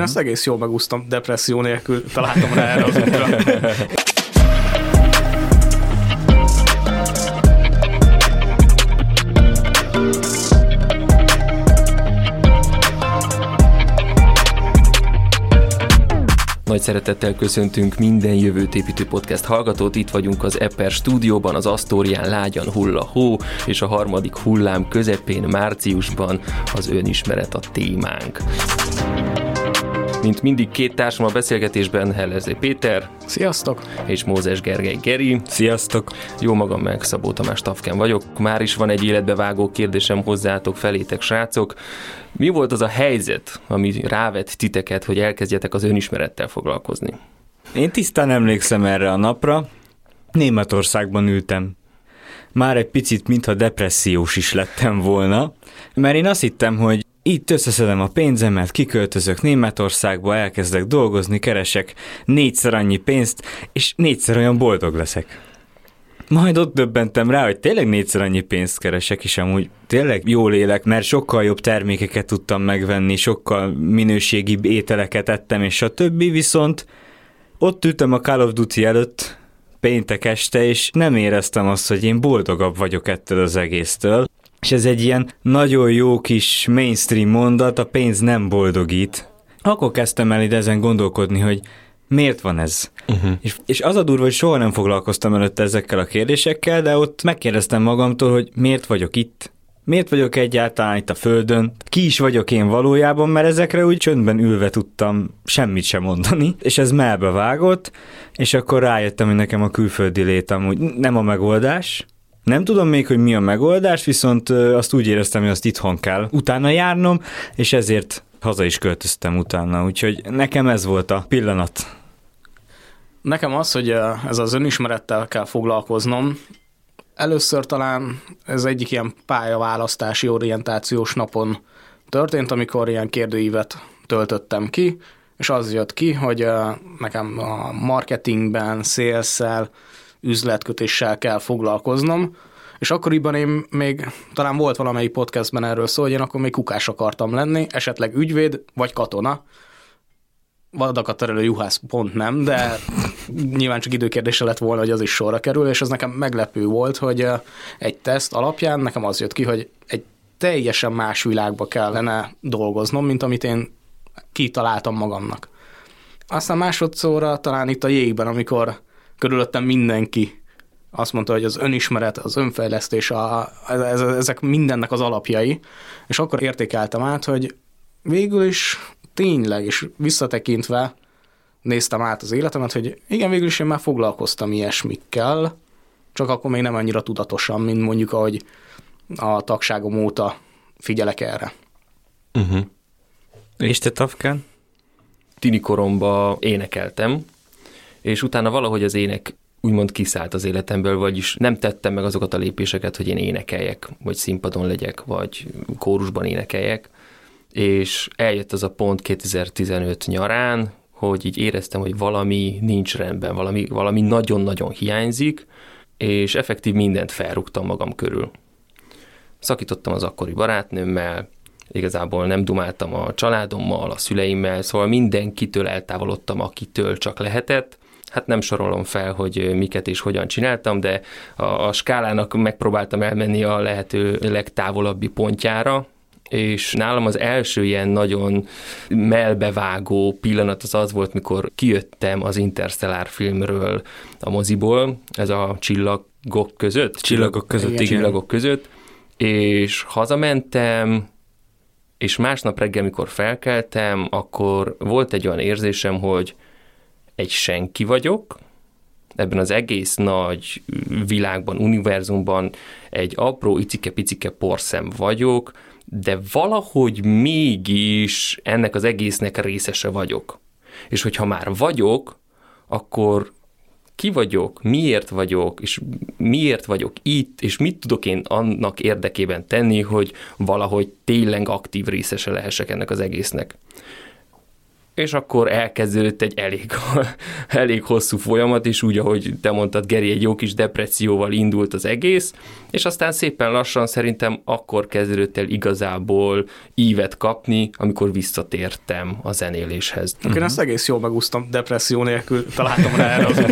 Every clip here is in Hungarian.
uh-huh. ezt egész jól megúsztam, depresszió nélkül találtam rá erre az útra. Nagy szeretettel köszöntünk minden jövőt építő podcast hallgatót. Itt vagyunk az Epper stúdióban, az Asztórián lágyan hull a hó, és a harmadik hullám közepén márciusban az önismeret a témánk. Mint mindig két társam a beszélgetésben, Hellerzé Péter. Sziasztok! És Mózes Gergely Geri. Sziasztok! Jó magam meg, Szabó Tamás Tafken vagyok. Már is van egy életbevágó kérdésem hozzátok felétek, srácok. Mi volt az a helyzet, ami rávett titeket, hogy elkezdjetek az önismerettel foglalkozni? Én tisztán emlékszem erre a napra. Németországban ültem. Már egy picit, mintha depressziós is lettem volna, mert én azt hittem, hogy itt összeszedem a pénzemet, kiköltözök Németországba, elkezdek dolgozni, keresek négyszer annyi pénzt, és négyszer olyan boldog leszek. Majd ott döbbentem rá, hogy tényleg négyszer annyi pénzt keresek, és amúgy tényleg jól élek, mert sokkal jobb termékeket tudtam megvenni, sokkal minőségibb ételeket ettem, és a többi, viszont ott ültem a Call of Duty előtt péntek este, és nem éreztem azt, hogy én boldogabb vagyok ettől az egésztől. És ez egy ilyen nagyon jó kis mainstream mondat, a pénz nem boldogít. Akkor kezdtem el ide ezen gondolkodni, hogy miért van ez? Uh-huh. És, és az a durva, hogy soha nem foglalkoztam előtte ezekkel a kérdésekkel, de ott megkérdeztem magamtól, hogy miért vagyok itt? Miért vagyok egyáltalán itt a földön? Ki is vagyok én valójában, mert ezekre úgy csöndben ülve tudtam semmit sem mondani, és ez melbe vágott, és akkor rájöttem, hogy nekem a külföldi létem úgy nem a megoldás, nem tudom még, hogy mi a megoldás, viszont azt úgy éreztem, hogy azt itthon kell utána járnom, és ezért haza is költöztem utána, úgyhogy nekem ez volt a pillanat. Nekem az, hogy ez az önismerettel kell foglalkoznom, először talán ez egyik ilyen pályaválasztási orientációs napon történt, amikor ilyen kérdőívet töltöttem ki, és az jött ki, hogy nekem a marketingben, sales üzletkötéssel kell foglalkoznom, és akkoriban én még, talán volt valamelyik podcastben erről szó, hogy én akkor még kukás akartam lenni, esetleg ügyvéd vagy katona. Vadakat terelő juhász pont nem, de nyilván csak időkérdése lett volna, hogy az is sorra kerül, és ez nekem meglepő volt, hogy egy teszt alapján nekem az jött ki, hogy egy teljesen más világba kellene dolgoznom, mint amit én kitaláltam magamnak. Aztán másodszorra talán itt a jégben, amikor körülöttem mindenki azt mondta, hogy az önismeret, az önfejlesztés, a, ez, ezek mindennek az alapjai, és akkor értékeltem át, hogy végül is tényleg, és visszatekintve néztem át az életemet, hogy igen, végül is én már foglalkoztam ilyesmikkel, csak akkor még nem annyira tudatosan, mint mondjuk, ahogy a tagságom óta figyelek erre. Uh-huh. És te, Tafkán? Tini koromban énekeltem, és utána valahogy az ének úgymond kiszállt az életemből, vagyis nem tettem meg azokat a lépéseket, hogy én énekeljek, vagy színpadon legyek, vagy kórusban énekeljek, és eljött az a pont 2015 nyarán, hogy így éreztem, hogy valami nincs rendben, valami, valami nagyon-nagyon hiányzik, és effektív mindent felrúgtam magam körül. Szakítottam az akkori barátnőmmel, igazából nem dumáltam a családommal, a szüleimmel, szóval mindenkitől eltávolodtam, akitől csak lehetett, hát nem sorolom fel, hogy miket és hogyan csináltam, de a, a skálának megpróbáltam elmenni a lehető legtávolabbi pontjára, és nálam az első ilyen nagyon melbevágó pillanat az az volt, mikor kijöttem az Interstellar filmről a moziból, ez a csillagok között. Csillagok között, igen. Csillagok között, és hazamentem, és másnap reggel, mikor felkeltem, akkor volt egy olyan érzésem, hogy egy senki vagyok, ebben az egész nagy világban, univerzumban egy apró, icike-picike porszem vagyok, de valahogy mégis ennek az egésznek részese vagyok. És hogyha már vagyok, akkor ki vagyok, miért vagyok, és miért vagyok itt, és mit tudok én annak érdekében tenni, hogy valahogy tényleg aktív részese lehessek ennek az egésznek. És akkor elkezdődött egy elég, elég hosszú folyamat, és úgy, ahogy te mondtad, Geri, egy jó kis depresszióval indult az egész, és aztán szépen lassan szerintem akkor kezdődött el igazából ívet kapni, amikor visszatértem a zenéléshez. Akkor uh-huh. ezt egész jól megúsztam, depresszió nélkül találtam rá erre az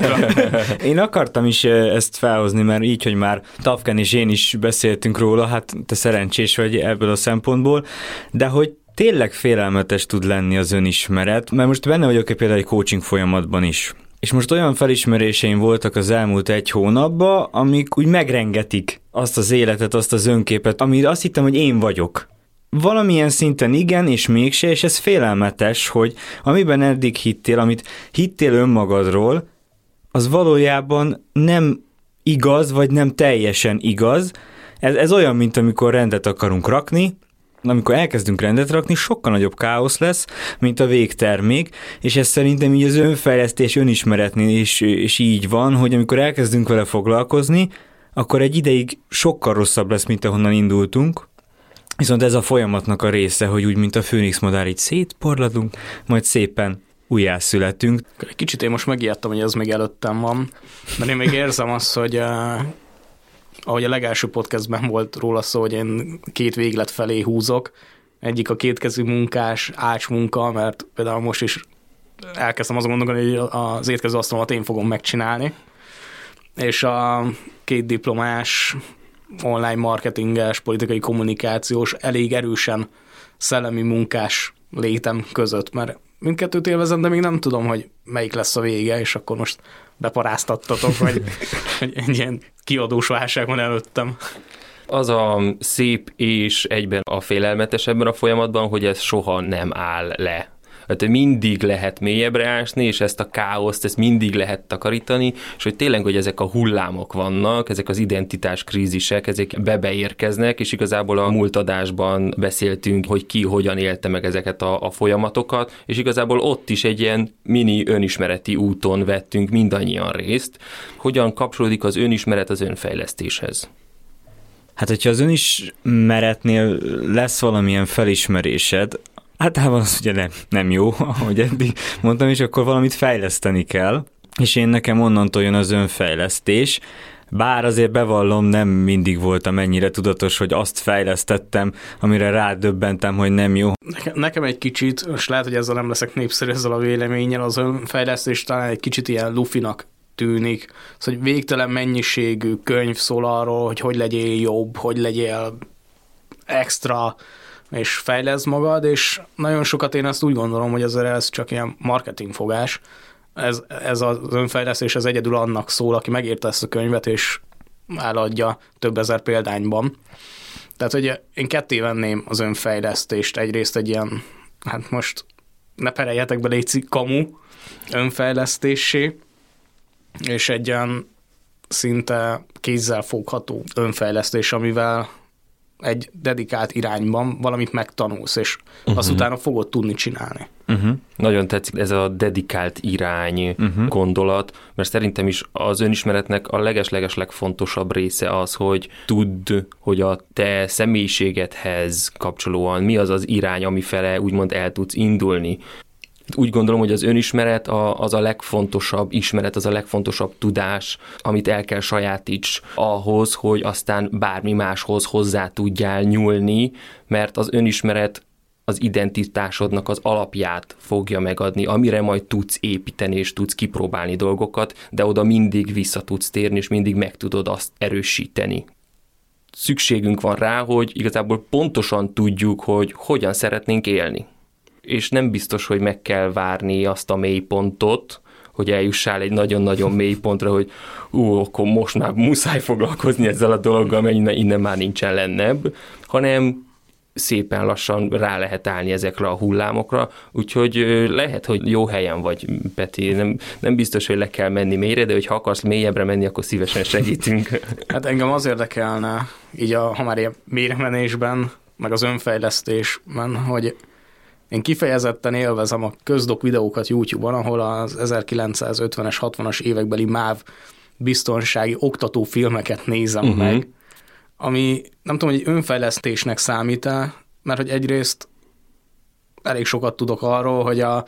Én akartam is ezt felhozni, mert így, hogy már Tafken és én is beszéltünk róla, hát te szerencsés vagy ebből a szempontból, de hogy tényleg félelmetes tud lenni az önismeret, mert most benne vagyok például egy coaching folyamatban is. És most olyan felismeréseim voltak az elmúlt egy hónapban, amik úgy megrengetik azt az életet, azt az önképet, amit azt hittem, hogy én vagyok. Valamilyen szinten igen, és mégse, és ez félelmetes, hogy amiben eddig hittél, amit hittél önmagadról, az valójában nem igaz, vagy nem teljesen igaz. Ez, ez olyan, mint amikor rendet akarunk rakni, amikor elkezdünk rendet rakni, sokkal nagyobb káosz lesz, mint a végtermék, és ez szerintem így az önfejlesztés, önismeretnél is, is így van, hogy amikor elkezdünk vele foglalkozni, akkor egy ideig sokkal rosszabb lesz, mint ahonnan indultunk, viszont ez a folyamatnak a része, hogy úgy, mint a főnix madár, így szétporladunk, majd szépen újjászületünk. Kicsit én most megijedtem, hogy ez még előttem van, mert én még érzem azt, hogy uh, ahogy a legelső podcastben volt róla szó, hogy én két véglet felé húzok, egyik a kétkezű munkás ácsmunka, mert például most is elkezdtem azon gondolni, hogy az étkező asztalomat én fogom megcsinálni, és a két diplomás online marketinges, politikai kommunikációs, elég erősen szellemi munkás létem között, mert mindkettőt élvezem, de még nem tudom, hogy melyik lesz a vége, és akkor most beparáztattatok, vagy hogy egy ilyen kiadós válság van előttem. Az a szép és egyben a félelmetes ebben a folyamatban, hogy ez soha nem áll le. Hát mindig lehet mélyebbre ásni, és ezt a káoszt, ezt mindig lehet takarítani, és hogy tényleg, hogy ezek a hullámok vannak, ezek az identitás krízisek, ezek bebeérkeznek, és igazából a múlt adásban beszéltünk, hogy ki hogyan élte meg ezeket a, a folyamatokat, és igazából ott is egy ilyen mini önismereti úton vettünk mindannyian részt. Hogyan kapcsolódik az önismeret az önfejlesztéshez? Hát, hogyha az önismeretnél lesz valamilyen felismerésed, általában az ugye nem, nem jó, ahogy eddig mondtam, és akkor valamit fejleszteni kell, és én nekem onnantól jön az önfejlesztés, bár azért bevallom, nem mindig voltam ennyire tudatos, hogy azt fejlesztettem, amire rádöbbentem, hogy nem jó. Nekem egy kicsit, és lehet, hogy ezzel nem leszek népszerű ezzel a véleménnyel, az önfejlesztés talán egy kicsit ilyen lufinak tűnik. Szóval, hogy végtelen mennyiségű könyv szól arról, hogy hogy legyél jobb, hogy legyél extra, és fejlesz magad, és nagyon sokat én azt úgy gondolom, hogy ez, ez csak ilyen marketingfogás. Ez, ez az önfejlesztés az egyedül annak szól, aki megírta ezt a könyvet, és eladja több ezer példányban. Tehát, hogy én ketté venném az önfejlesztést, egyrészt egy ilyen, hát most ne pereljetek be, légy kamu önfejlesztésé, és egy ilyen szinte kézzel fogható önfejlesztés, amivel egy dedikált irányban valamit megtanulsz, és uh-huh. azt utána fogod tudni csinálni. Uh-huh. Nagyon tetszik ez a dedikált irány uh-huh. gondolat, mert szerintem is az önismeretnek a leges-leges legfontosabb része az, hogy tudd, hogy a te személyiségedhez kapcsolóan mi az az irány, ami fele úgymond el tudsz indulni úgy gondolom, hogy az önismeret az a legfontosabb ismeret, az a legfontosabb tudás, amit el kell sajátíts ahhoz, hogy aztán bármi máshoz hozzá tudjál nyúlni, mert az önismeret az identitásodnak az alapját fogja megadni, amire majd tudsz építeni és tudsz kipróbálni dolgokat, de oda mindig vissza tudsz térni, és mindig meg tudod azt erősíteni. Szükségünk van rá, hogy igazából pontosan tudjuk, hogy hogyan szeretnénk élni és nem biztos, hogy meg kell várni azt a mélypontot, hogy eljussál egy nagyon-nagyon mély pontra, hogy ú, akkor most már muszáj foglalkozni ezzel a dologgal, mert innen már nincsen lennebb, hanem szépen lassan rá lehet állni ezekre a hullámokra, úgyhogy lehet, hogy jó helyen vagy, Peti, nem, nem biztos, hogy le kell menni mélyre, de hogyha akarsz mélyebbre menni, akkor szívesen segítünk. Hát engem az érdekelne, így a, ha már ilyen mélyremenésben, meg az önfejlesztésben, hogy én kifejezetten élvezem a közdok videókat YouTube-on, ahol az 1950-es, 60-as évekbeli MÁV biztonsági oktató filmeket nézem uh-huh. meg, ami nem tudom, hogy önfejlesztésnek számít-e, mert hogy egyrészt elég sokat tudok arról, hogy a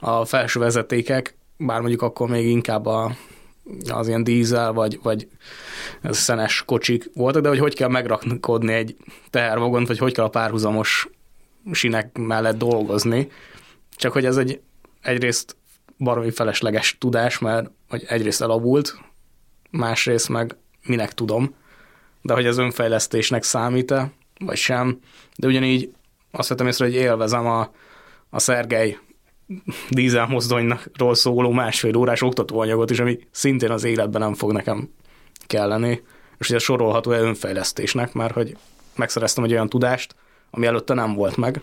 a felső vezetékek, bár mondjuk akkor még inkább a, az ilyen dízel, vagy, vagy szenes kocsik voltak, de hogy hogy kell megrakodni egy tehervagont, vagy hogy kell a párhuzamos sinek mellett dolgozni. Csak hogy ez egy egyrészt baromi felesleges tudás, mert hogy egyrészt elavult, másrészt meg minek tudom, de hogy az önfejlesztésnek számít-e, vagy sem. De ugyanígy azt vettem észre, hogy élvezem a, a Szergej dízelmozdonyról szóló másfél órás oktatóanyagot is, ami szintén az életben nem fog nekem kelleni, és ugye sorolható önfejlesztésnek, mert hogy megszereztem egy olyan tudást, ami előtte nem volt meg.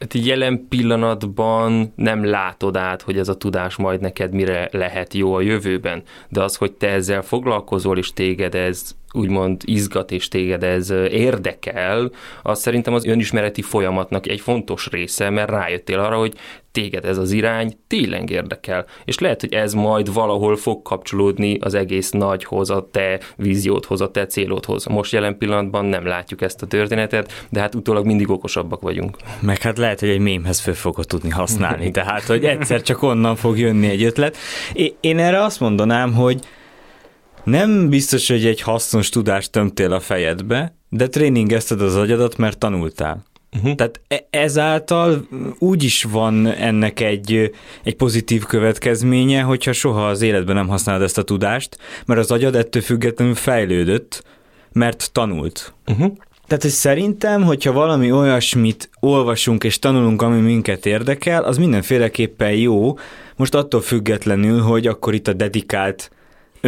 Hát jelen pillanatban nem látod át, hogy ez a tudás majd neked mire lehet jó a jövőben, de az, hogy te ezzel foglalkozol, és téged ez úgymond izgat és téged ez érdekel, az szerintem az önismereti folyamatnak egy fontos része, mert rájöttél arra, hogy téged ez az irány tényleg érdekel. És lehet, hogy ez majd valahol fog kapcsolódni az egész nagyhoz, a te víziódhoz, a te célodhoz. Most jelen pillanatban nem látjuk ezt a történetet, de hát utólag mindig okosabbak vagyunk. Meg hát lehet, hogy egy mémhez föl fogod tudni használni, tehát hogy egyszer csak onnan fog jönni egy ötlet. Én erre azt mondanám, hogy nem biztos, hogy egy hasznos tudást tömtél a fejedbe, de tréningezted az agyadat, mert tanultál. Uh-huh. Tehát e- ezáltal úgy is van ennek egy, egy pozitív következménye, hogyha soha az életben nem használod ezt a tudást, mert az agyad ettől függetlenül fejlődött, mert tanult. Uh-huh. Tehát, hogy szerintem, hogyha valami olyasmit olvasunk és tanulunk, ami minket érdekel, az mindenféleképpen jó, most attól függetlenül, hogy akkor itt a dedikált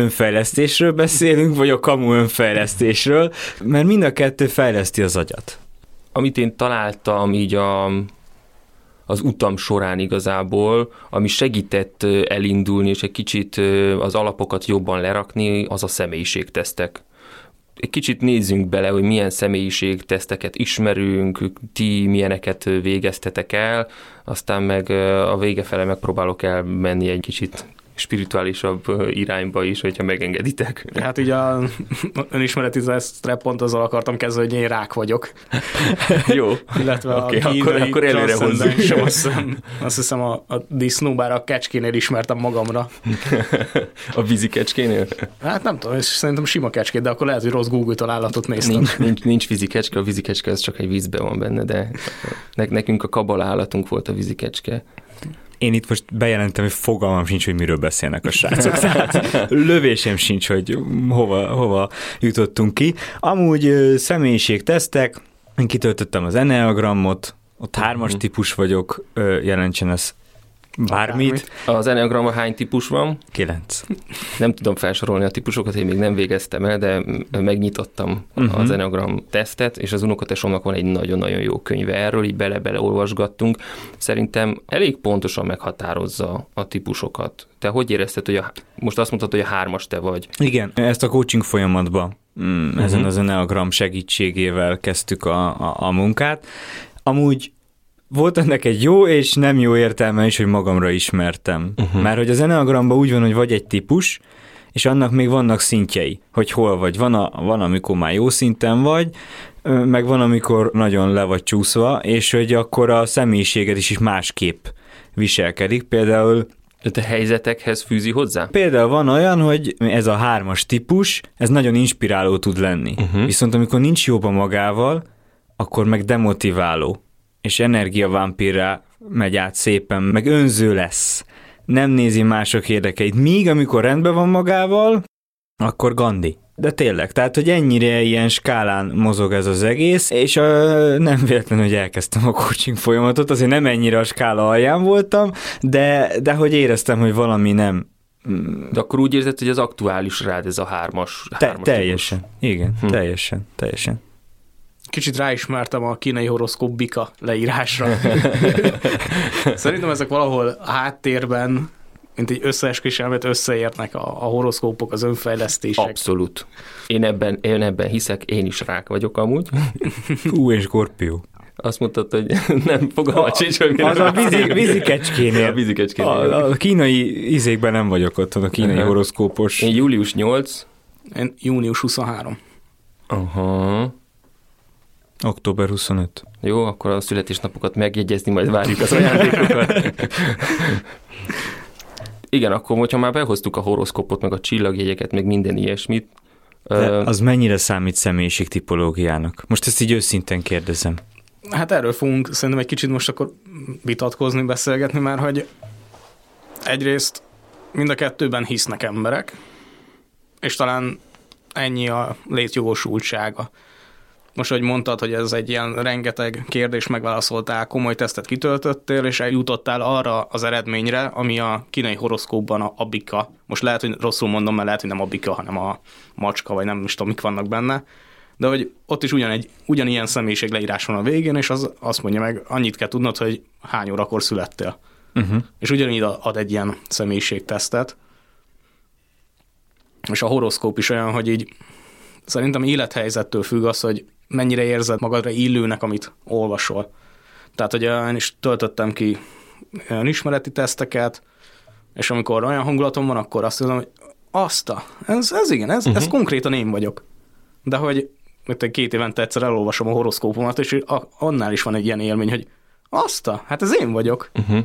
önfejlesztésről beszélünk, vagy a kamu önfejlesztésről, mert mind a kettő fejleszti az agyat. Amit én találtam így a, az utam során igazából, ami segített elindulni, és egy kicsit az alapokat jobban lerakni, az a személyiségtesztek egy kicsit nézzünk bele, hogy milyen személyiségteszteket ismerünk, ti milyeneket végeztetek el, aztán meg a vége fele megpróbálok elmenni egy kicsit spirituálisabb irányba is, hogyha megengeditek. Hát így a önismereti tesztre pont azzal akartam kezdeni, hogy én rák vagyok. Jó. Illetve okay, a akkor, akkor előre hozzuk. Sem, azt hiszem, azt hiszem a, a disznó, bár a kecskénél ismertem magamra. a vízi kecskénél? Hát nem tudom, és szerintem sima kecskét, de akkor lehet, hogy rossz Google találatot néztem. Nincs, nincs, nincs vízi kecske, a vízi kecske az csak egy vízbe van benne, de nekünk a kabala állatunk volt a vízi kecske én itt most bejelentem, hogy fogalmam sincs, hogy miről beszélnek a srácok. Tehát lövésem sincs, hogy hova, hova jutottunk ki. Amúgy személyiségtesztek, én kitöltöttem az Enneagramot, ott hármas uh-huh. típus vagyok, jelentsen ez Bármit. Az Enneagramban hány típus van? Kilenc. Nem tudom felsorolni a típusokat, én még nem végeztem el, de megnyitottam uh-huh. az Enneagram tesztet, és az unokatesomnak van egy nagyon-nagyon jó könyve erről, így bele-bele olvasgattunk. Szerintem elég pontosan meghatározza a típusokat. Te hogy érezted, hogy a, most azt mondtad, hogy a hármas te vagy? Igen, ezt a coaching folyamatban mm, ezen uh-huh. az Enneagram segítségével kezdtük a, a, a munkát. Amúgy volt ennek egy jó és nem jó értelme is, hogy magamra ismertem. Uh-huh. Mert hogy az Enneagramban úgy van, hogy vagy egy típus, és annak még vannak szintjei, hogy hol vagy. Van, a, van amikor már jó szinten vagy, meg van, amikor nagyon le vagy csúszva, és hogy akkor a személyiséged is, is másképp viselkedik. Például te helyzetekhez fűzi hozzá? Például van olyan, hogy ez a hármas típus, ez nagyon inspiráló tud lenni. Uh-huh. Viszont amikor nincs jóba magával, akkor meg demotiváló és energiavámpírra megy át szépen, meg önző lesz. Nem nézi mások érdekeit. Míg amikor rendben van magával, akkor Gandhi. De tényleg, tehát, hogy ennyire ilyen skálán mozog ez az egész, és uh, nem véletlenül, hogy elkezdtem a coaching folyamatot, azért nem ennyire a skála alján voltam, de, de hogy éreztem, hogy valami nem, de akkor úgy érzed, hogy az aktuális rád ez a hármas, hármas Te, Teljesen, típus. igen, hm. teljesen, teljesen. Kicsit ráismertem a kínai horoszkóp bika leírásra. Szerintem ezek valahol a háttérben, mint egy összeesküvés elmet összeérnek a, a horoszkópok, az önfejlesztések. Abszolút. Én ebben, én ebben hiszek, én is rák vagyok amúgy. Hú, és skorpió. Azt mondtad, hogy nem fogalmat sincs, hogy Az a vízi, vízi kecskénél. A vízi kecskénél. A, a kínai izékben nem vagyok ott, a kínai uh-huh. horoszkópos. Én július 8. Én június 23. Aha. Október 25. Jó, akkor a születésnapokat megjegyezni, majd várjuk az ajándékokat. Igen, akkor, hogyha már behoztuk a horoszkopot, meg a csillagjegyeket, meg minden ilyesmit. De az mennyire számít személyiség tipológiának? Most ezt így őszintén kérdezem. Hát erről fogunk szerintem egy kicsit most akkor vitatkozni, beszélgetni, mert hogy egyrészt mind a kettőben hisznek emberek, és talán ennyi a létjogosultsága. Most, hogy mondtad, hogy ez egy ilyen rengeteg kérdés megválaszoltál, komoly tesztet kitöltöttél, és eljutottál arra az eredményre, ami a kínai horoszkópban a abika. Most lehet, hogy rosszul mondom, mert lehet, hogy nem abika, hanem a macska, vagy nem is tudom, mik vannak benne. De hogy ott is ugyanegy, ugyanilyen személyiség leírás van a végén, és az azt mondja meg, annyit kell tudnod, hogy hány órakor születtél. Uh-huh. És ugyanígy ad egy ilyen személyiségtesztet. És a horoszkóp is olyan, hogy így szerintem élethelyzettől függ az, hogy mennyire érzed magadra illőnek, amit olvasol. Tehát, hogy én is töltöttem ki olyan ismereti teszteket, és amikor olyan hangulatom van, akkor azt mondom, hogy azt a, ez, ez igen, ez, uh-huh. ez mhm. konkrétan én vagyok. De hogy mert két évente egyszer elolvasom a horoszkópomat, és annál is van egy ilyen élmény, hogy azt a, hát ez én vagyok. Uh-huh.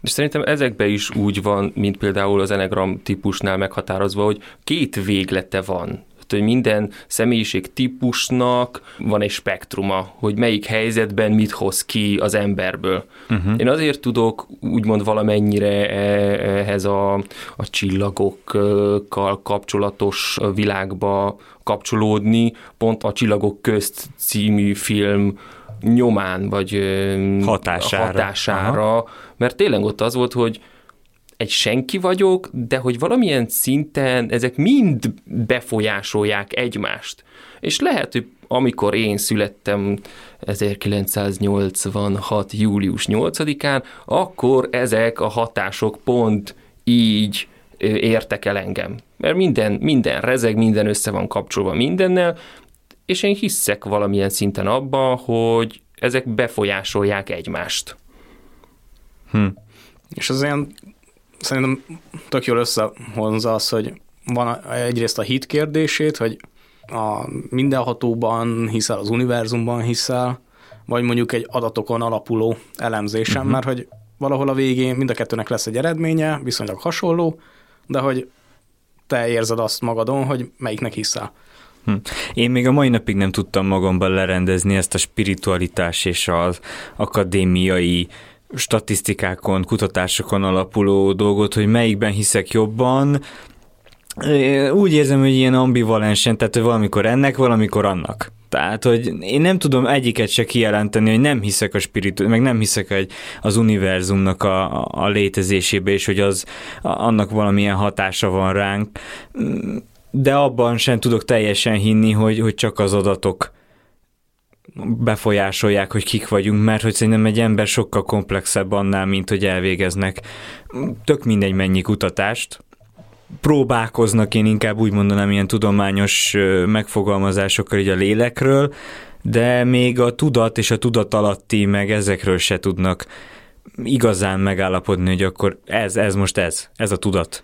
És szerintem ezekben is úgy van, mint például az Enegram típusnál meghatározva, hogy két véglete van hogy minden személyiség típusnak van egy spektruma, hogy melyik helyzetben mit hoz ki az emberből. Uh-huh. Én azért tudok úgymond valamennyire e, ehhez a, a csillagokkal kapcsolatos világba kapcsolódni, pont a Csillagok közt című film nyomán, vagy hatására, hatására mert tényleg ott az volt, hogy egy senki vagyok, de hogy valamilyen szinten ezek mind befolyásolják egymást. És lehet, hogy amikor én születtem 1986. július 8-án, akkor ezek a hatások pont így értek el engem. Mert minden, minden rezeg, minden össze van kapcsolva mindennel, és én hiszek valamilyen szinten abban, hogy ezek befolyásolják egymást. Hm. És az ilyen szerintem tök jól összehozza az, hogy van egyrészt a hit kérdését, hogy a mindenhatóban hiszel, az univerzumban hiszel, vagy mondjuk egy adatokon alapuló elemzésem, uh-huh. mert hogy valahol a végén mind a kettőnek lesz egy eredménye, viszonylag hasonló, de hogy te érzed azt magadon, hogy melyiknek hiszel. Hm. Én még a mai napig nem tudtam magamban lerendezni ezt a spiritualitás és az akadémiai statisztikákon, kutatásokon alapuló dolgot, hogy melyikben hiszek jobban, úgy érzem, hogy ilyen ambivalensen, tehát hogy valamikor ennek, valamikor annak. Tehát, hogy én nem tudom egyiket se kijelenteni, hogy nem hiszek a spiritu, meg nem hiszek egy, az univerzumnak a, a létezésébe, és hogy az annak valamilyen hatása van ránk, de abban sem tudok teljesen hinni, hogy, hogy csak az adatok befolyásolják, hogy kik vagyunk, mert hogy szerintem egy ember sokkal komplexebb annál, mint hogy elvégeznek tök mindegy mennyi kutatást, próbálkoznak, én inkább úgy mondanám ilyen tudományos megfogalmazásokkal így a lélekről, de még a tudat és a tudat alatti meg ezekről se tudnak igazán megállapodni, hogy akkor ez, ez most ez, ez a tudat.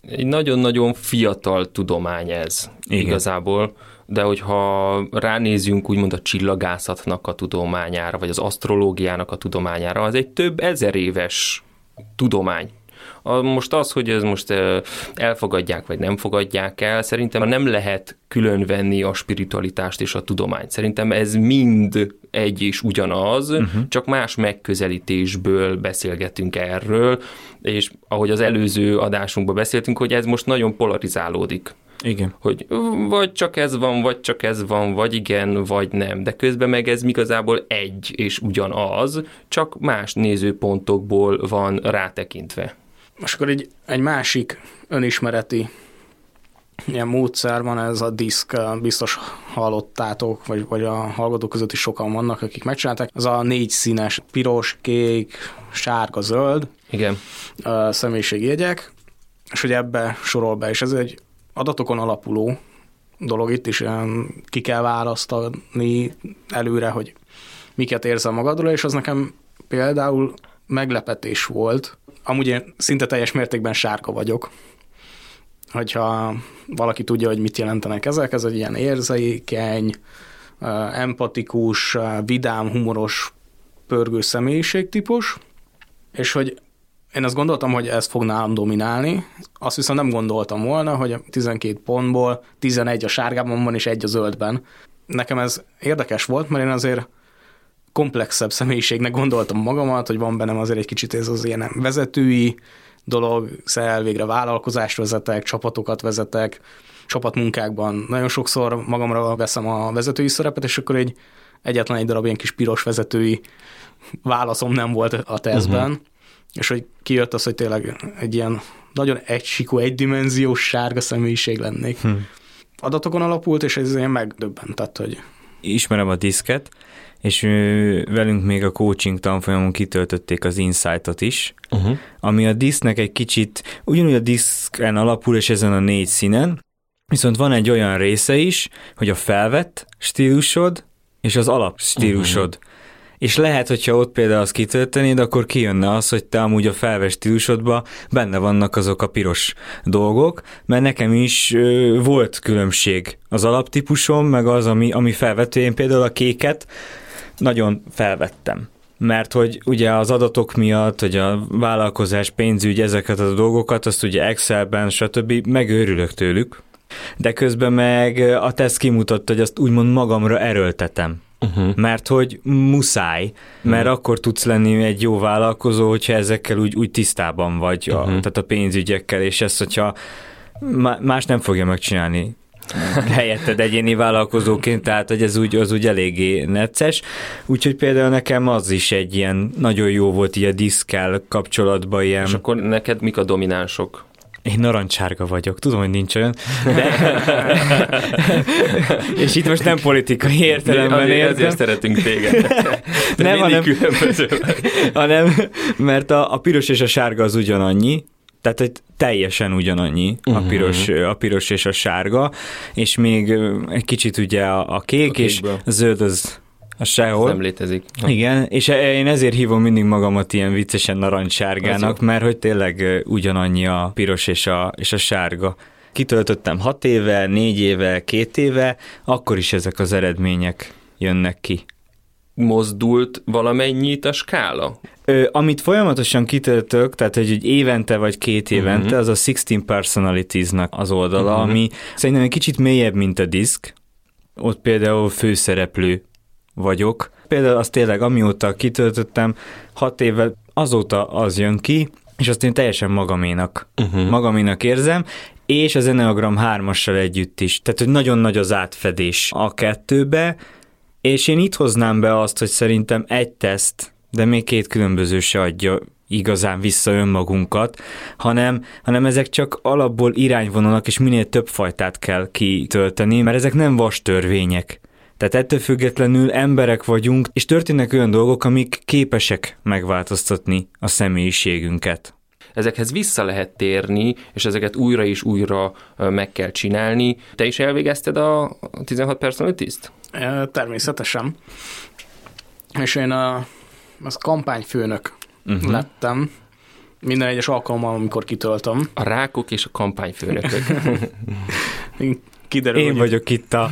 Egy nagyon-nagyon fiatal tudomány ez Igen. igazából de hogyha ránézünk úgymond a csillagászatnak a tudományára, vagy az asztrológiának a tudományára, az egy több ezer éves tudomány. Most az, hogy ez most elfogadják, vagy nem fogadják el, szerintem nem lehet különvenni a spiritualitást és a tudományt. Szerintem ez mind egy és ugyanaz, uh-huh. csak más megközelítésből beszélgetünk erről, és ahogy az előző adásunkban beszéltünk, hogy ez most nagyon polarizálódik. Igen. Hogy vagy csak ez van, vagy csak ez van, vagy igen, vagy nem. De közben meg ez igazából egy és ugyanaz, csak más nézőpontokból van rátekintve. Most akkor egy, egy másik önismereti ilyen módszer van, ez a diszk, biztos hallottátok, vagy, vagy a hallgatók között is sokan vannak, akik megcsinálták. Ez a négy színes, piros, kék, sárga, zöld Igen. személyiségjegyek, és hogy ebbe sorol be, és ez egy adatokon alapuló dolog itt is, ki kell választani előre, hogy miket érzel magadról, és az nekem például meglepetés volt. Amúgy én szinte teljes mértékben sárga vagyok. Hogyha valaki tudja, hogy mit jelentenek ezek, ez egy ilyen érzékeny, empatikus, vidám, humoros, pörgő személyiségtípus, és hogy én azt gondoltam, hogy ez fog nálam dominálni, azt viszont nem gondoltam volna, hogy a 12 pontból 11 a sárgában van és egy a zöldben. Nekem ez érdekes volt, mert én azért komplexebb személyiségnek gondoltam magamat, hogy van bennem azért egy kicsit ez az ilyen vezetői dolog, szel végre vállalkozást vezetek, csapatokat vezetek, csapatmunkákban nagyon sokszor magamra veszem a vezetői szerepet, és akkor egy egyetlen egy darab ilyen kis piros vezetői válaszom nem volt a tesztben, uh-huh. És hogy kijött az, hogy tényleg egy ilyen nagyon egysikú, egydimenziós sárga személyiség lennék. Hmm. Adatokon alapult, és ez ilyen megdöbbentett, hogy... Ismerem a diszket, és velünk még a coaching tanfolyamon kitöltötték az insightot is, uh-huh. ami a disznek egy kicsit, ugyanúgy a diszken alapul, és ezen a négy színen, viszont van egy olyan része is, hogy a felvett stílusod és az alap stílusod. Uh-huh. És lehet, hogyha ott például azt kitöltenéd, akkor kijönne az, hogy te amúgy a felvett stílusodban benne vannak azok a piros dolgok, mert nekem is ö, volt különbség az alaptípusom, meg az, ami, ami felvető. Én például a kéket nagyon felvettem mert hogy ugye az adatok miatt, hogy a vállalkozás, pénzügy, ezeket a dolgokat, azt ugye Excelben, stb. megőrülök tőlük, de közben meg a teszt kimutatta, hogy azt úgymond magamra erőltetem. Uh-huh. Mert hogy muszáj, mert uh-huh. akkor tudsz lenni egy jó vállalkozó, hogyha ezekkel úgy, úgy tisztában vagy, uh-huh. a, tehát a pénzügyekkel, és ezt, hogyha más nem fogja megcsinálni helyetted egyéni vállalkozóként, tehát hogy ez úgy, az úgy eléggé necces. Úgyhogy például nekem az is egy ilyen nagyon jó volt így a diszkel kapcsolatban ilyen. És akkor neked mik a dominánsok? Én narancsárga vagyok, tudom, hogy nincs olyan, de... és itt most nem politikai értelemben értem. Ezért szeretünk téged. nem, hanem, hanem, mert a, a piros és a sárga az ugyanannyi, tehát hogy teljesen ugyanannyi uh-huh. a, mhm. piros, a piros és a sárga, és még egy kicsit ugye a, a kék, a és a zöld az a sehol. Ez nem létezik. Igen, és e- én ezért hívom mindig magamat ilyen viccesen narancssárgának, mert hogy tényleg ugyanannyi a piros és a, és a sárga. Kitöltöttem hat éve, négy éve, két éve, akkor is ezek az eredmények jönnek ki mozdult valamennyit a skála? Ö, amit folyamatosan kitöltök, tehát hogy egy évente vagy két évente, uh-huh. az a 16 Personalities-nak az oldala, uh-huh. ami szerintem egy kicsit mélyebb, mint a diszk. Ott például főszereplő vagyok. Például azt tényleg, amióta kitöltöttem, hat évvel azóta az jön ki, és azt én teljesen magaménak, uh-huh. magaménak érzem, és az Enneagram 3-assal együtt is. Tehát, hogy nagyon nagy az átfedés a kettőbe, és én itt hoznám be azt, hogy szerintem egy teszt, de még két különböző se adja igazán vissza önmagunkat, hanem, hanem ezek csak alapból irányvonalak, és minél több fajtát kell kitölteni, mert ezek nem vas törvények. Tehát ettől függetlenül emberek vagyunk, és történnek olyan dolgok, amik képesek megváltoztatni a személyiségünket. Ezekhez vissza lehet térni, és ezeket újra és újra meg kell csinálni. Te is elvégezted a 16 personalities-t? Természetesen. És én a, az kampányfőnök uh-huh. lettem, minden egyes alkalommal, amikor kitöltöm. A rákok és a kampányfőnökök. Kiderül, Én hogy vagyok itt a,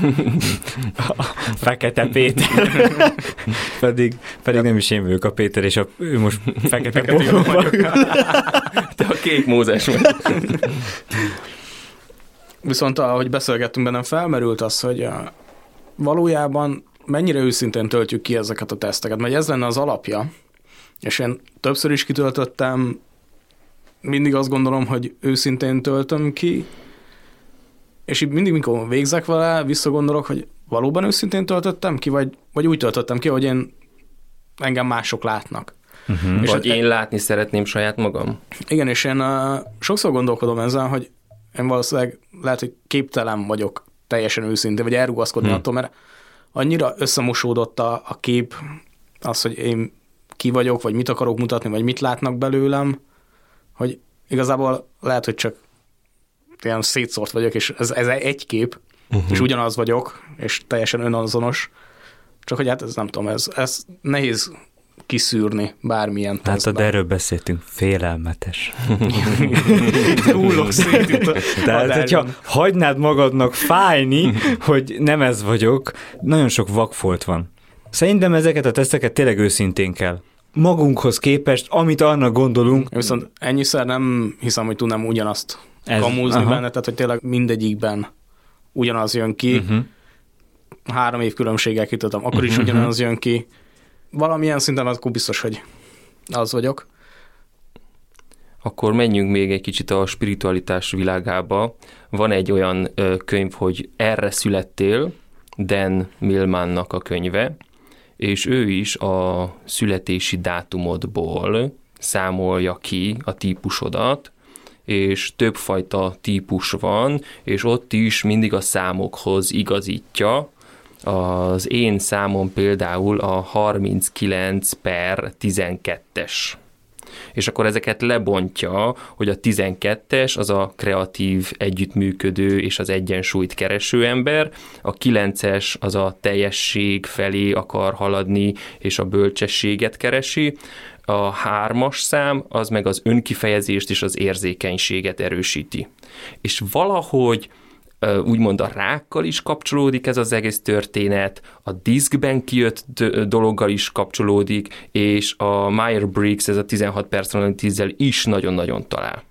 a Fekete Péter. pedig, pedig nem is én vagyok a Péter, és a, ő most Fekete, fekete vagyok. Te a kék mózes vagy. Viszont ahogy beszélgettünk bennem, felmerült az, hogy valójában mennyire őszintén töltjük ki ezeket a teszteket, mert ez lenne az alapja, és én többször is kitöltöttem, mindig azt gondolom, hogy őszintén töltöm ki, és így mindig, mikor végzek vele, visszagondolok, hogy valóban őszintén töltöttem ki, vagy, vagy úgy töltöttem ki, hogy én engem mások látnak. Uh-huh. És vagy én látni szeretném saját magam? Igen, és én uh, sokszor gondolkodom ezzel, hogy én valószínűleg lehet, hogy képtelen vagyok teljesen őszintén, vagy elrugaszkodni hmm. attól, mert annyira összemosódott a, a kép, az, hogy én ki vagyok, vagy mit akarok mutatni, vagy mit látnak belőlem, hogy igazából lehet, hogy csak ilyen szétszórt vagyok, és ez, ez egy kép, uh-huh. és ugyanaz vagyok, és teljesen önazonos, csak hogy hát ez nem tudom, ez, ez nehéz kiszűrni bármilyen Hát tesztben. de erről beszéltünk, félelmetes. Hullok szét itt a Tehát, adásban. hogyha hagynád magadnak fájni, hogy nem ez vagyok, nagyon sok vakfolt van. Szerintem ezeket a teszteket tényleg őszintén kell. Magunkhoz képest, amit annak gondolunk, Viszont ennyiszer nem hiszem, hogy tudnám ugyanazt Ez- kamúzni aha. benne, tehát hogy tényleg mindegyikben ugyanaz jön ki. uh-huh. Három év különbséggel kitöltöm, akkor is Mhm. ugyanaz jön ki. Valamilyen szinten akkor biztos, hogy az vagyok. Akkor menjünk még egy kicsit a spiritualitás világába. Van egy olyan ö, könyv, hogy Erre születtél, Dan Millmannak a könyve, és ő is a születési dátumodból számolja ki a típusodat, és többfajta típus van, és ott is mindig a számokhoz igazítja. Az én számom például a 39 per 12-es és akkor ezeket lebontja, hogy a 12-es az a kreatív, együttműködő és az egyensúlyt kereső ember, a 9-es az a teljesség felé akar haladni és a bölcsességet keresi, a hármas szám az meg az önkifejezést és az érzékenységet erősíti. És valahogy úgymond a rákkal is kapcsolódik ez az egész történet, a diszkben kijött dologgal is kapcsolódik, és a Meyer-Briggs, ez a 16 personalities is nagyon-nagyon talál.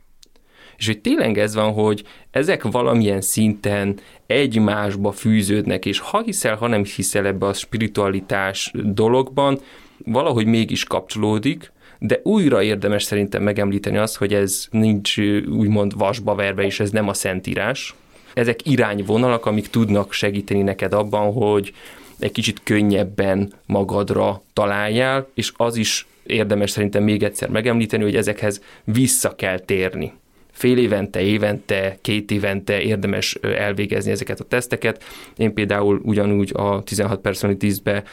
És hogy tényleg ez van, hogy ezek valamilyen szinten egymásba fűződnek, és ha hiszel, ha nem hiszel ebbe a spiritualitás dologban, valahogy mégis kapcsolódik, de újra érdemes szerintem megemlíteni azt, hogy ez nincs úgymond vasba verve, és ez nem a szentírás. Ezek irányvonalak, amik tudnak segíteni neked abban, hogy egy kicsit könnyebben magadra találjál, és az is érdemes szerintem még egyszer megemlíteni, hogy ezekhez vissza kell térni. Fél évente, évente, két évente érdemes elvégezni ezeket a teszteket. Én például ugyanúgy a 16 Personalities-be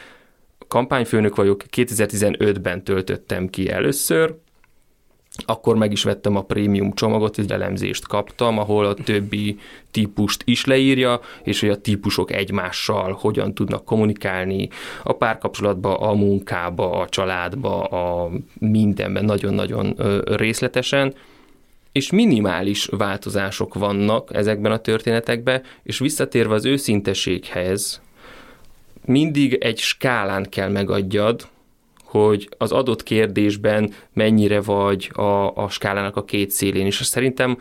kampányfőnök vagyok, 2015-ben töltöttem ki először, akkor meg is vettem a prémium csomagot, egy elemzést kaptam, ahol a többi típust is leírja, és hogy a típusok egymással hogyan tudnak kommunikálni a párkapcsolatba, a munkába, a családba, a mindenben nagyon-nagyon részletesen, és minimális változások vannak ezekben a történetekben, és visszatérve az őszinteséghez, mindig egy skálán kell megadjad, hogy az adott kérdésben mennyire vagy a, a skálának a két szélén, és szerintem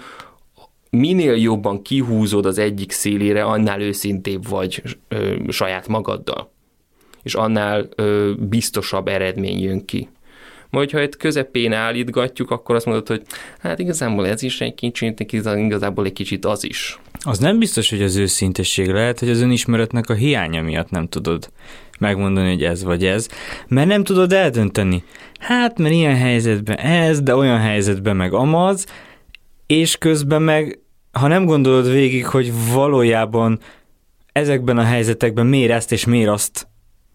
minél jobban kihúzod az egyik szélére, annál őszintébb vagy ö, saját magaddal, és annál ö, biztosabb eredmény jön ki. Majd, ha egy közepén állítgatjuk, akkor azt mondod, hogy hát igazából ez is egy kicsit, igazából egy kicsit az is. Az nem biztos, hogy az őszintesség lehet, hogy az önismeretnek a hiánya miatt nem tudod megmondani, hogy ez vagy ez, mert nem tudod eldönteni. Hát, mert ilyen helyzetben ez, de olyan helyzetben meg amaz, és közben meg, ha nem gondolod végig, hogy valójában ezekben a helyzetekben miért ezt és miért azt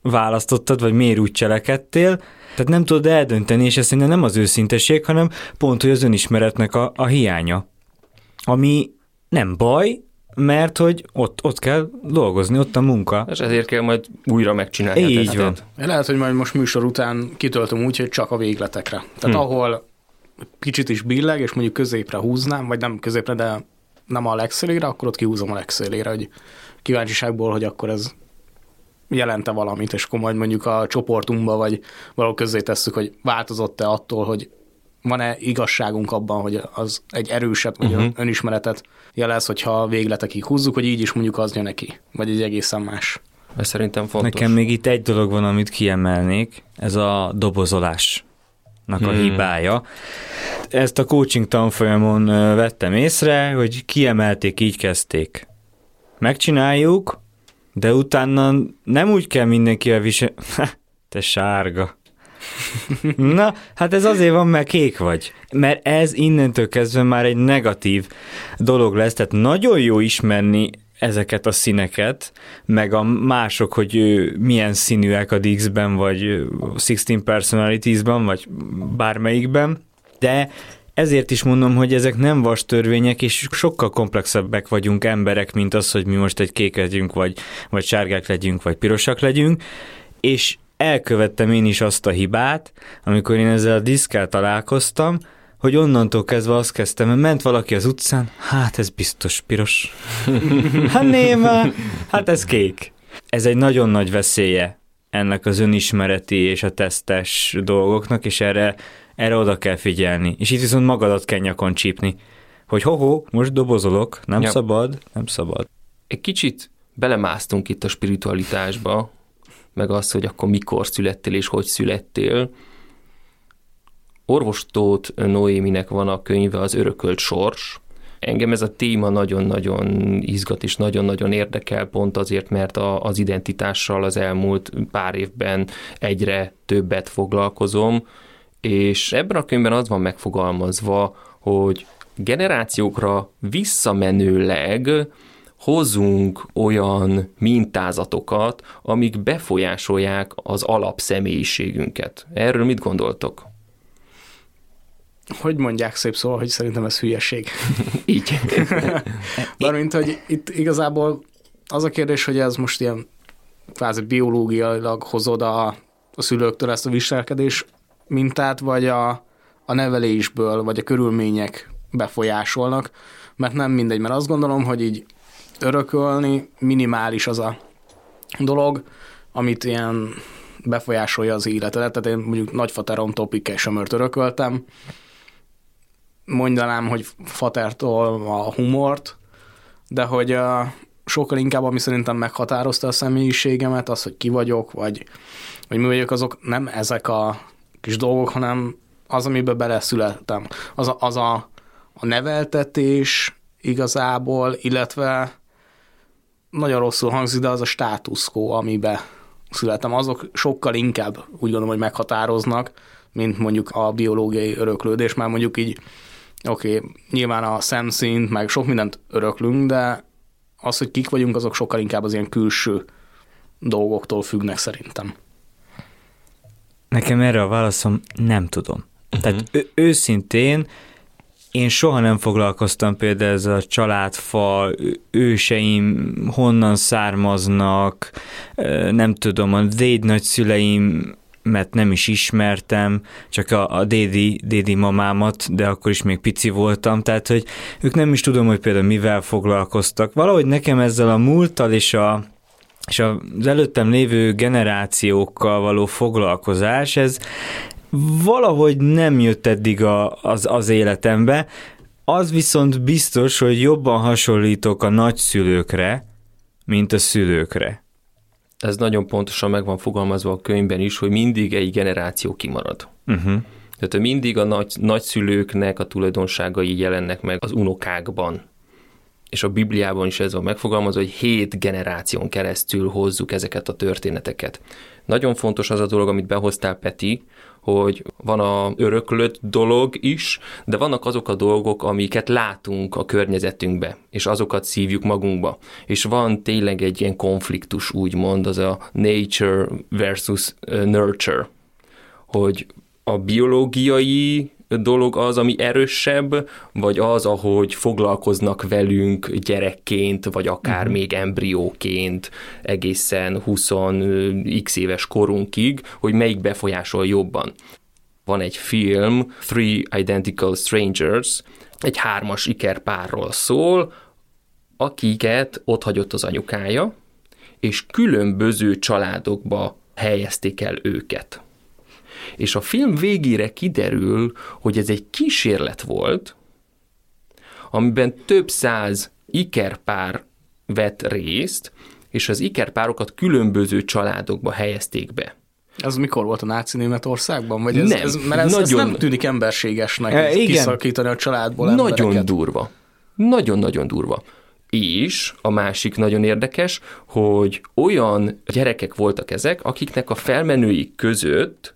választottad, vagy miért úgy cselekedtél, tehát nem tudod eldönteni, és ez szerintem nem az őszintesség, hanem pont, hogy az önismeretnek a, a hiánya. Ami nem baj, mert hogy ott, ott kell dolgozni, ott a munka. És ezért kell majd újra megcsinálni Így tesztet. van. Lehet, hogy majd most műsor után kitöltöm úgy, hogy csak a végletekre. Tehát Hm. ahol kicsit is billeg, és mondjuk középre húznám, vagy nem középre, de nem a legszélére, akkor ott kihúzom a legszélére, hogy kíváncsiságból, hogy akkor ez jelente valamit, és akkor majd mondjuk a csoportunkba, vagy valahol közé tesszük, hogy változott-e attól, hogy van-e igazságunk abban, hogy az egy erősebb, vagy Mhm. uh-huh. önismeretet jelez, hogyha végletekig húzzuk, hogy így is mondjuk az jön neki, vagy egy egészen más. Ez szerintem fontos. Nekem még itt egy dolog van, amit kiemelnék, ez a dobozolásnak a Hmm. hibája. Ezt a coaching tanfolyamon vettem észre, hogy kiemelték, így kezdték. Megcsináljuk, de utána nem úgy kell mindenkivel visel... Te sárga. Na, hát ez azért van, mert kék vagy. Mert ez innentől kezdve már egy negatív dolog lesz, tehát nagyon jó ismerni ezeket a színeket, meg a mások, hogy milyen színűek a Dix-ben, vagy ö, 16 Personalities-ban, vagy bármelyikben, de ezért is mondom, hogy ezek nem vas törvények, és sokkal komplexebbek vagyunk emberek, mint az, hogy mi most egy kék legyünk, vagy, vagy sárgák legyünk, vagy pirosak legyünk, és elkövettem én is azt a hibát, amikor én ezzel a diszkkel találkoztam, hogy onnantól kezdve azt kezdtem, hogy ment valaki az utcán, hát ez biztos piros. hát néma, hát ez kék. Ez egy nagyon nagy veszélye ennek az önismereti és a tesztes dolgoknak, és erre, erre oda kell figyelni. És itt viszont magadat kell nyakon csípni, hogy ho-ho, most dobozolok, nem ja. szabad, nem szabad. Egy kicsit belemásztunk itt a spiritualitásba, meg az, hogy akkor mikor születtél és hogy születtél. Orvostót Noéminek van a könyve Az örökölt sors. Engem ez a téma nagyon-nagyon izgat és nagyon-nagyon érdekel, pont azért, mert a, az identitással az elmúlt pár évben egyre többet foglalkozom, és ebben a könyvben az van megfogalmazva, hogy generációkra visszamenőleg hozzunk olyan mintázatokat, amik befolyásolják az alapszemélyiségünket. Erről mit gondoltok? Hogy mondják szép szóval, hogy szerintem ez hülyeség. Így. Mármint, hogy itt igazából az a kérdés, hogy ez most ilyen kvázi biológiailag hozod a, a szülőktől ezt a viselkedés mintát, vagy a, a nevelésből, vagy a körülmények befolyásolnak, mert nem mindegy, mert azt gondolom, hogy így örökölni minimális az a dolog, amit ilyen befolyásolja az életedet. Tehát én mondjuk nagyfateromtól pikkely örököltem, mondanám, hogy fatertól a humort, de hogy uh, sokkal inkább, ami szerintem meghatározta a személyiségemet, az, hogy ki vagyok, vagy, vagy mi vagyok, azok nem ezek a kis dolgok, hanem az, amiben beleszülettem. Az a, az a, a neveltetés igazából, illetve nagyon rosszul hangzik, de az a státuszkó, amiben születtem, azok sokkal inkább úgy gondolom, hogy meghatároznak, mint mondjuk a biológiai öröklődés, már mondjuk így, oké, okay, nyilván a szemszint, meg sok mindent öröklünk, de az, hogy kik vagyunk, azok sokkal inkább az ilyen külső dolgoktól függnek szerintem. Nekem erre a válaszom nem tudom. Uh-huh. Tehát ő, őszintén én soha nem foglalkoztam például ez a családfa, őseim honnan származnak, nem tudom, a déd nagyszüleim mert nem is ismertem, csak a, a dédi, dédi mamámat, de akkor is még pici voltam, tehát hogy ők nem is tudom, hogy például mivel foglalkoztak. Valahogy nekem ezzel a múlttal és a és az előttem lévő generációkkal való foglalkozás, ez, valahogy nem jött eddig a, az, az életembe. Az viszont biztos, hogy jobban hasonlítok a nagyszülőkre, mint a szülőkre. Ez nagyon pontosan meg van fogalmazva a könyvben is, hogy mindig egy generáció kimarad. Uh-huh. Tehát mindig a nagy, nagyszülőknek a tulajdonságai jelennek meg az unokákban. És a Bibliában is ez van megfogalmazva, hogy hét generáción keresztül hozzuk ezeket a történeteket. Nagyon fontos az a dolog, amit behoztál, Peti, hogy van a öröklött dolog is, de vannak azok a dolgok, amiket látunk a környezetünkbe, és azokat szívjuk magunkba. És van tényleg egy ilyen konfliktus, úgymond, az a nature versus nurture, hogy a biológiai dolog az, ami erősebb, vagy az, ahogy foglalkoznak velünk gyerekként, vagy akár uh-huh. még embrióként egészen 20x éves korunkig, hogy melyik befolyásol jobban. Van egy film, Three Identical Strangers, egy hármas ikerpárról szól, akiket ott hagyott az anyukája, és különböző családokba helyezték el őket és a film végére kiderül, hogy ez egy kísérlet volt, amiben több száz ikerpár vett részt, és az ikerpárokat különböző családokba helyezték be. Ez mikor volt a náci Németországban? Vagy ez, nem, ez, mert ez, nagyon, ez nem tűnik emberségesnek e, igen. kiszakítani a családból Nagyon embereket. durva. Nagyon-nagyon durva. És a másik nagyon érdekes, hogy olyan gyerekek voltak ezek, akiknek a felmenőik között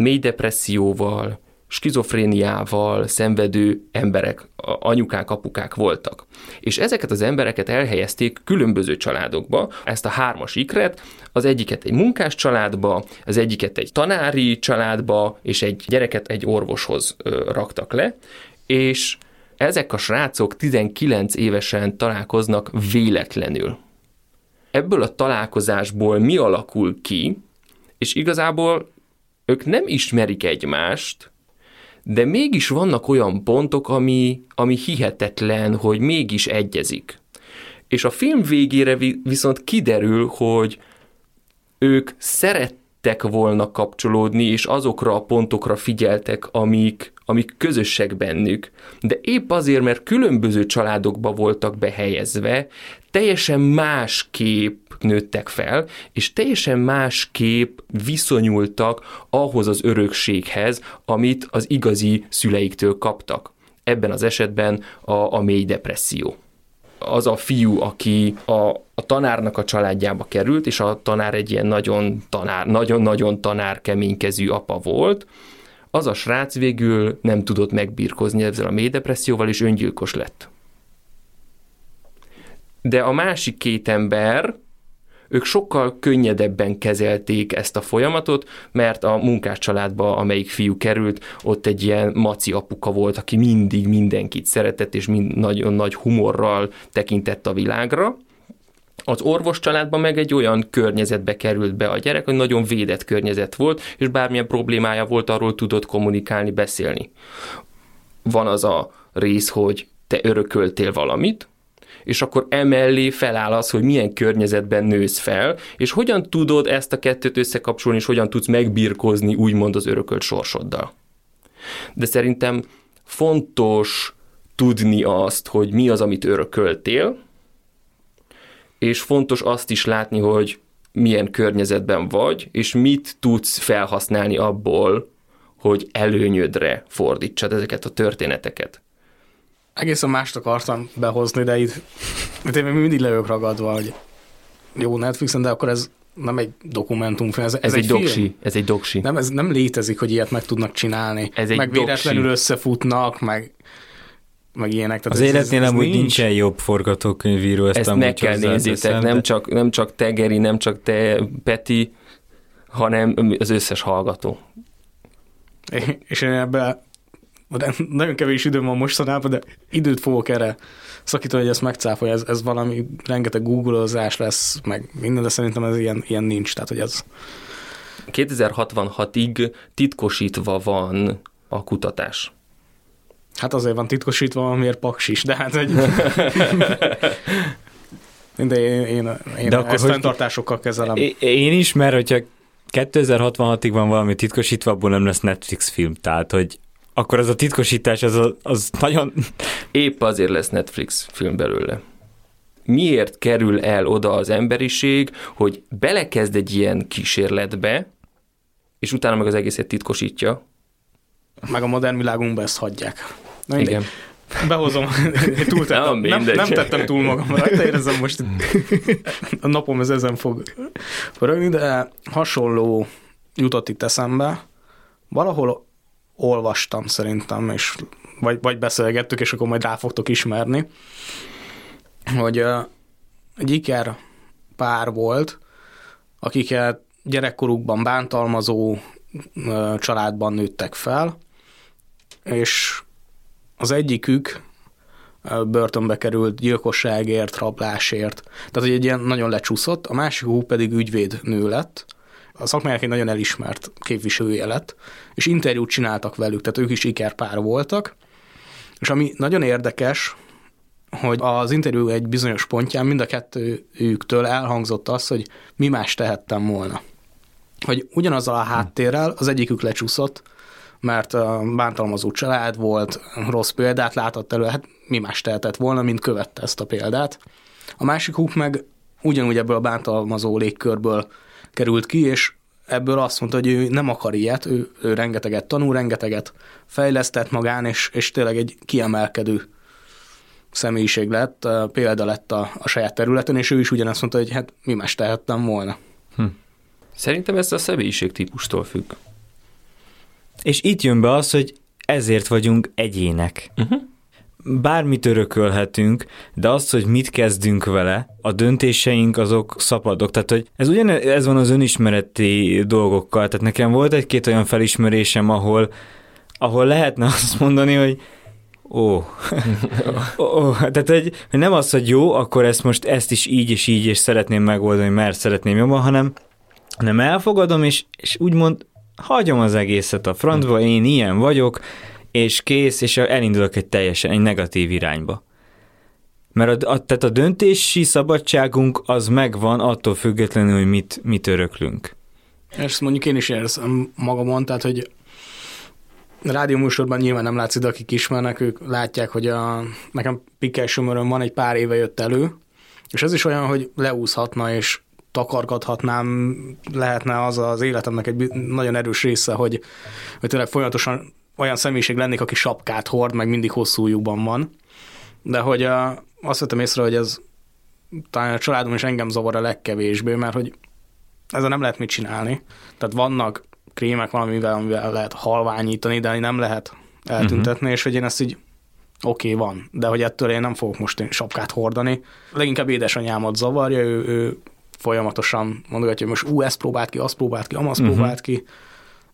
mély depresszióval, skizofréniával szenvedő emberek, anyukák, apukák voltak. És ezeket az embereket elhelyezték különböző családokba, ezt a hármas ikret, az egyiket egy munkás családba, az egyiket egy tanári családba, és egy gyereket egy orvoshoz raktak le, és ezek a srácok 19 évesen találkoznak véletlenül. Ebből a találkozásból mi alakul ki, és igazából ők nem ismerik egymást, de mégis vannak olyan pontok, ami, ami hihetetlen, hogy mégis egyezik. És a film végére viszont kiderül, hogy ők szerettek volna kapcsolódni, és azokra a pontokra figyeltek, amik, amik közösek bennük. De épp azért, mert különböző családokba voltak behelyezve, teljesen más kép nőttek fel, és teljesen másképp viszonyultak ahhoz az örökséghez, amit az igazi szüleiktől kaptak. Ebben az esetben a, a mély depresszió. Az a fiú, aki a, a tanárnak a családjába került, és a tanár egy ilyen nagyon tanár, nagyon-nagyon tanár keménykezű apa volt, az a srác végül nem tudott megbírkozni ezzel a mély depresszióval, és öngyilkos lett. De a másik két ember, ők sokkal könnyedebben kezelték ezt a folyamatot, mert a munkás családba, amelyik fiú került, ott egy ilyen maci apuka volt, aki mindig mindenkit szeretett, és mind nagyon nagy humorral tekintett a világra. Az orvos családban meg egy olyan környezetbe került be a gyerek, hogy nagyon védett környezet volt, és bármilyen problémája volt, arról tudott kommunikálni, beszélni. Van az a rész, hogy te örököltél valamit, és akkor emellé feláll az, hogy milyen környezetben nősz fel, és hogyan tudod ezt a kettőt összekapcsolni, és hogyan tudsz megbirkózni úgymond az örökölt sorsoddal. De szerintem fontos tudni azt, hogy mi az, amit örököltél, és fontos azt is látni, hogy milyen környezetben vagy, és mit tudsz felhasználni abból, hogy előnyödre fordítsad ezeket a történeteket egészen mást akartam behozni, de itt, itt én mindig lejövök ragadva, hogy jó Netflixen, de akkor ez nem egy dokumentumfilm, ez, ez, ez egy, egy doksi, ez egy doksi. Nem, ez nem létezik, hogy ilyet meg tudnak csinálni. Ez egy meg doksi. véletlenül összefutnak, meg meg ilyenek. Tehát az ez, életnél nem úgy nincs. nincsen jobb forgatókönyvíró, ezt, ezt meg kell nézzétek, nem csak, nem csak te Geri, nem csak te Peti, hanem az összes hallgató. És én ebben de nagyon kevés időm van mostanában, de időt fogok erre szakítani, hogy ezt megcáfolja, ez, ez valami rengeteg googleozás lesz, meg minden, de szerintem ez ilyen, ilyen nincs, tehát hogy ez... 2066-ig titkosítva van a kutatás. Hát azért van titkosítva, amiért paks is, de hát egy... de én, én, én de akkor ezt hogy... fenntartásokkal kezelem. Én is, mert hogyha 2066-ig van valami titkosítva, abból nem lesz Netflix film, tehát hogy akkor az a titkosítás az, az nagyon... Épp azért lesz Netflix film belőle. Miért kerül el oda az emberiség, hogy belekezd egy ilyen kísérletbe, és utána meg az egészet titkosítja? Meg a modern világunkban ezt hagyják. Na, Igen. Behozom, túl tettem, nem, nem, nem tettem túl magam rajta, érzem most a napom ez ezen fog pörögni, de hasonló jutott itt eszembe. Valahol olvastam szerintem, és vagy, vagy beszélgettük, és akkor majd rá fogtok ismerni, hogy egy iker pár volt, akiket gyerekkorukban bántalmazó családban nőttek fel, és az egyikük börtönbe került gyilkosságért, rablásért. Tehát, hogy egy ilyen nagyon lecsúszott, a másikuk pedig ügyvéd nő lett, a szakmájának egy nagyon elismert képviselője lett, és interjút csináltak velük, tehát ők is ikerpár voltak, és ami nagyon érdekes, hogy az interjú egy bizonyos pontján mind a kettőjüktől elhangzott az, hogy mi más tehettem volna. Hogy ugyanazzal a háttérrel az egyikük lecsúszott, mert bántalmazó család volt, rossz példát látott elő, hát mi más tehetett volna, mint követte ezt a példát. A másikuk meg ugyanúgy ebből a bántalmazó légkörből került ki, és ebből azt mondta, hogy ő nem akar ilyet, ő, ő rengeteget tanul, rengeteget fejlesztett magán, és, és tényleg egy kiemelkedő személyiség lett, példa lett a, a saját területen, és ő is ugyanezt mondta, hogy hát mi más tehettem volna. Hm. Szerintem ez a személyiség típustól függ. És itt jön be az, hogy ezért vagyunk egyének. Uh-huh bármit örökölhetünk, de az, hogy mit kezdünk vele, a döntéseink azok szabadok. Tehát, hogy ez ugyan ez van az önismereti dolgokkal. Tehát nekem volt egy-két olyan felismerésem, ahol, ahol lehetne azt mondani, hogy ó, ó, tehát hogy, hogy nem az, hogy jó, akkor ezt most ezt is így és így, és szeretném megoldani, mert szeretném jobban, hanem hanem elfogadom, és, és úgymond hagyom az egészet a frontba, én ilyen vagyok, és kész, és elindulok egy teljesen egy negatív irányba. Mert a, a, tehát a döntési szabadságunk az megvan attól függetlenül, hogy mit, mit öröklünk. Ezt mondjuk én is érzem magamon, tehát hogy rádióműsorban nyilván nem látszik, de akik ismernek, ők látják, hogy a, nekem Pikkel van, egy pár éve jött elő, és ez is olyan, hogy leúszhatna, és takargathatnám, lehetne az az életemnek egy nagyon erős része, hogy, hogy tényleg folyamatosan olyan személyiség lennék, aki sapkát hord, meg mindig hosszú lyukban van. De hogy a, azt vettem észre, hogy ez talán a családom is engem zavar a legkevésbé, mert hogy ezzel nem lehet mit csinálni. Tehát vannak krémek valamivel, amivel lehet halványítani, de nem lehet eltüntetni, uh-huh. és hogy én ezt így oké, okay, van, de hogy ettől én nem fogok most én sapkát hordani. Leginkább édesanyámat zavarja, ő, ő folyamatosan mondogatja, hogy most ú, ezt próbált ki, azt próbált ki, amazt uh-huh. próbált ki,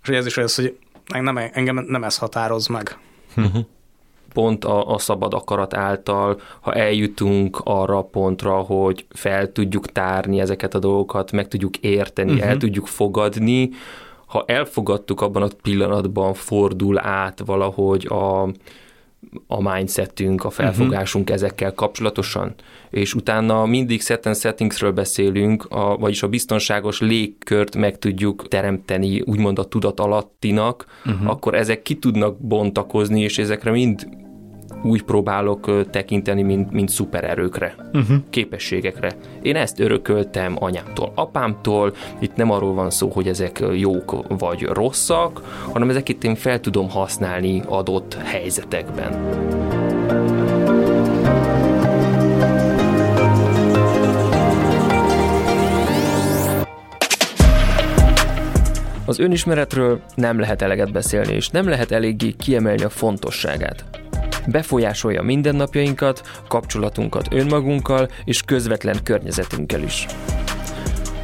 és hogy ez is az, hogy nem, engem nem ez határoz meg. Uh-huh pont a, a szabad akarat által, ha eljutunk arra a pontra, hogy fel tudjuk tárni ezeket a dolgokat, meg tudjuk érteni, uh-huh. el tudjuk fogadni, ha elfogadtuk abban a pillanatban, fordul át valahogy a, a mindsetünk, a felfogásunk uh-huh. ezekkel kapcsolatosan, és utána mindig set and settingsről beszélünk, a, vagyis a biztonságos légkört meg tudjuk teremteni, úgymond a tudat alattinak, uh-huh. akkor ezek ki tudnak bontakozni, és ezekre mind úgy próbálok tekinteni, mint, mint szupererőkre, uh-huh. képességekre. Én ezt örököltem anyámtól, apámtól, itt nem arról van szó, hogy ezek jók vagy rosszak, hanem ezeket én fel tudom használni adott helyzetekben. Az önismeretről nem lehet eleget beszélni, és nem lehet eléggé kiemelni a fontosságát befolyásolja mindennapjainkat, kapcsolatunkat önmagunkkal és közvetlen környezetünkkel is.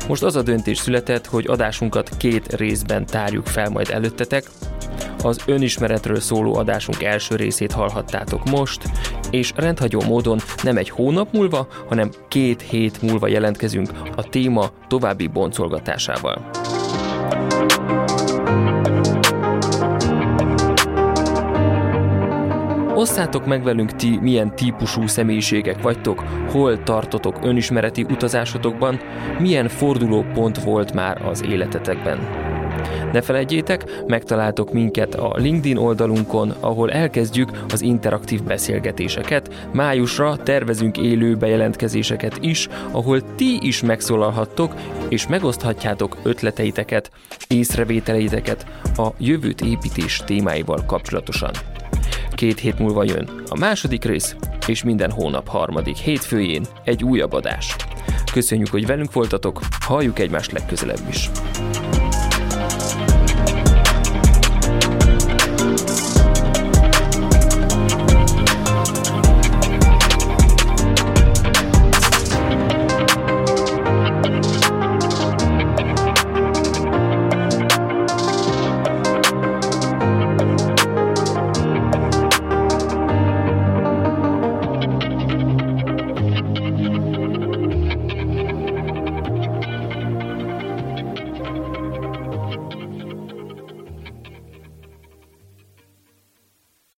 Most az a döntés született, hogy adásunkat két részben tárjuk fel majd előttetek. Az önismeretről szóló adásunk első részét hallhattátok most, és rendhagyó módon nem egy hónap múlva, hanem két hét múlva jelentkezünk a téma további boncolgatásával. Osszátok meg velünk ti, milyen típusú személyiségek vagytok, hol tartotok önismereti utazásotokban, milyen fordulópont volt már az életetekben. Ne felejtjétek, megtaláltok minket a LinkedIn oldalunkon, ahol elkezdjük az interaktív beszélgetéseket. Májusra tervezünk élő bejelentkezéseket is, ahol ti is megszólalhattok, és megoszthatjátok ötleteiteket, észrevételeiteket a jövőt építés témáival kapcsolatosan két hét múlva jön a második rész, és minden hónap harmadik hétfőjén egy újabb adás. Köszönjük, hogy velünk voltatok, halljuk egymást legközelebb is.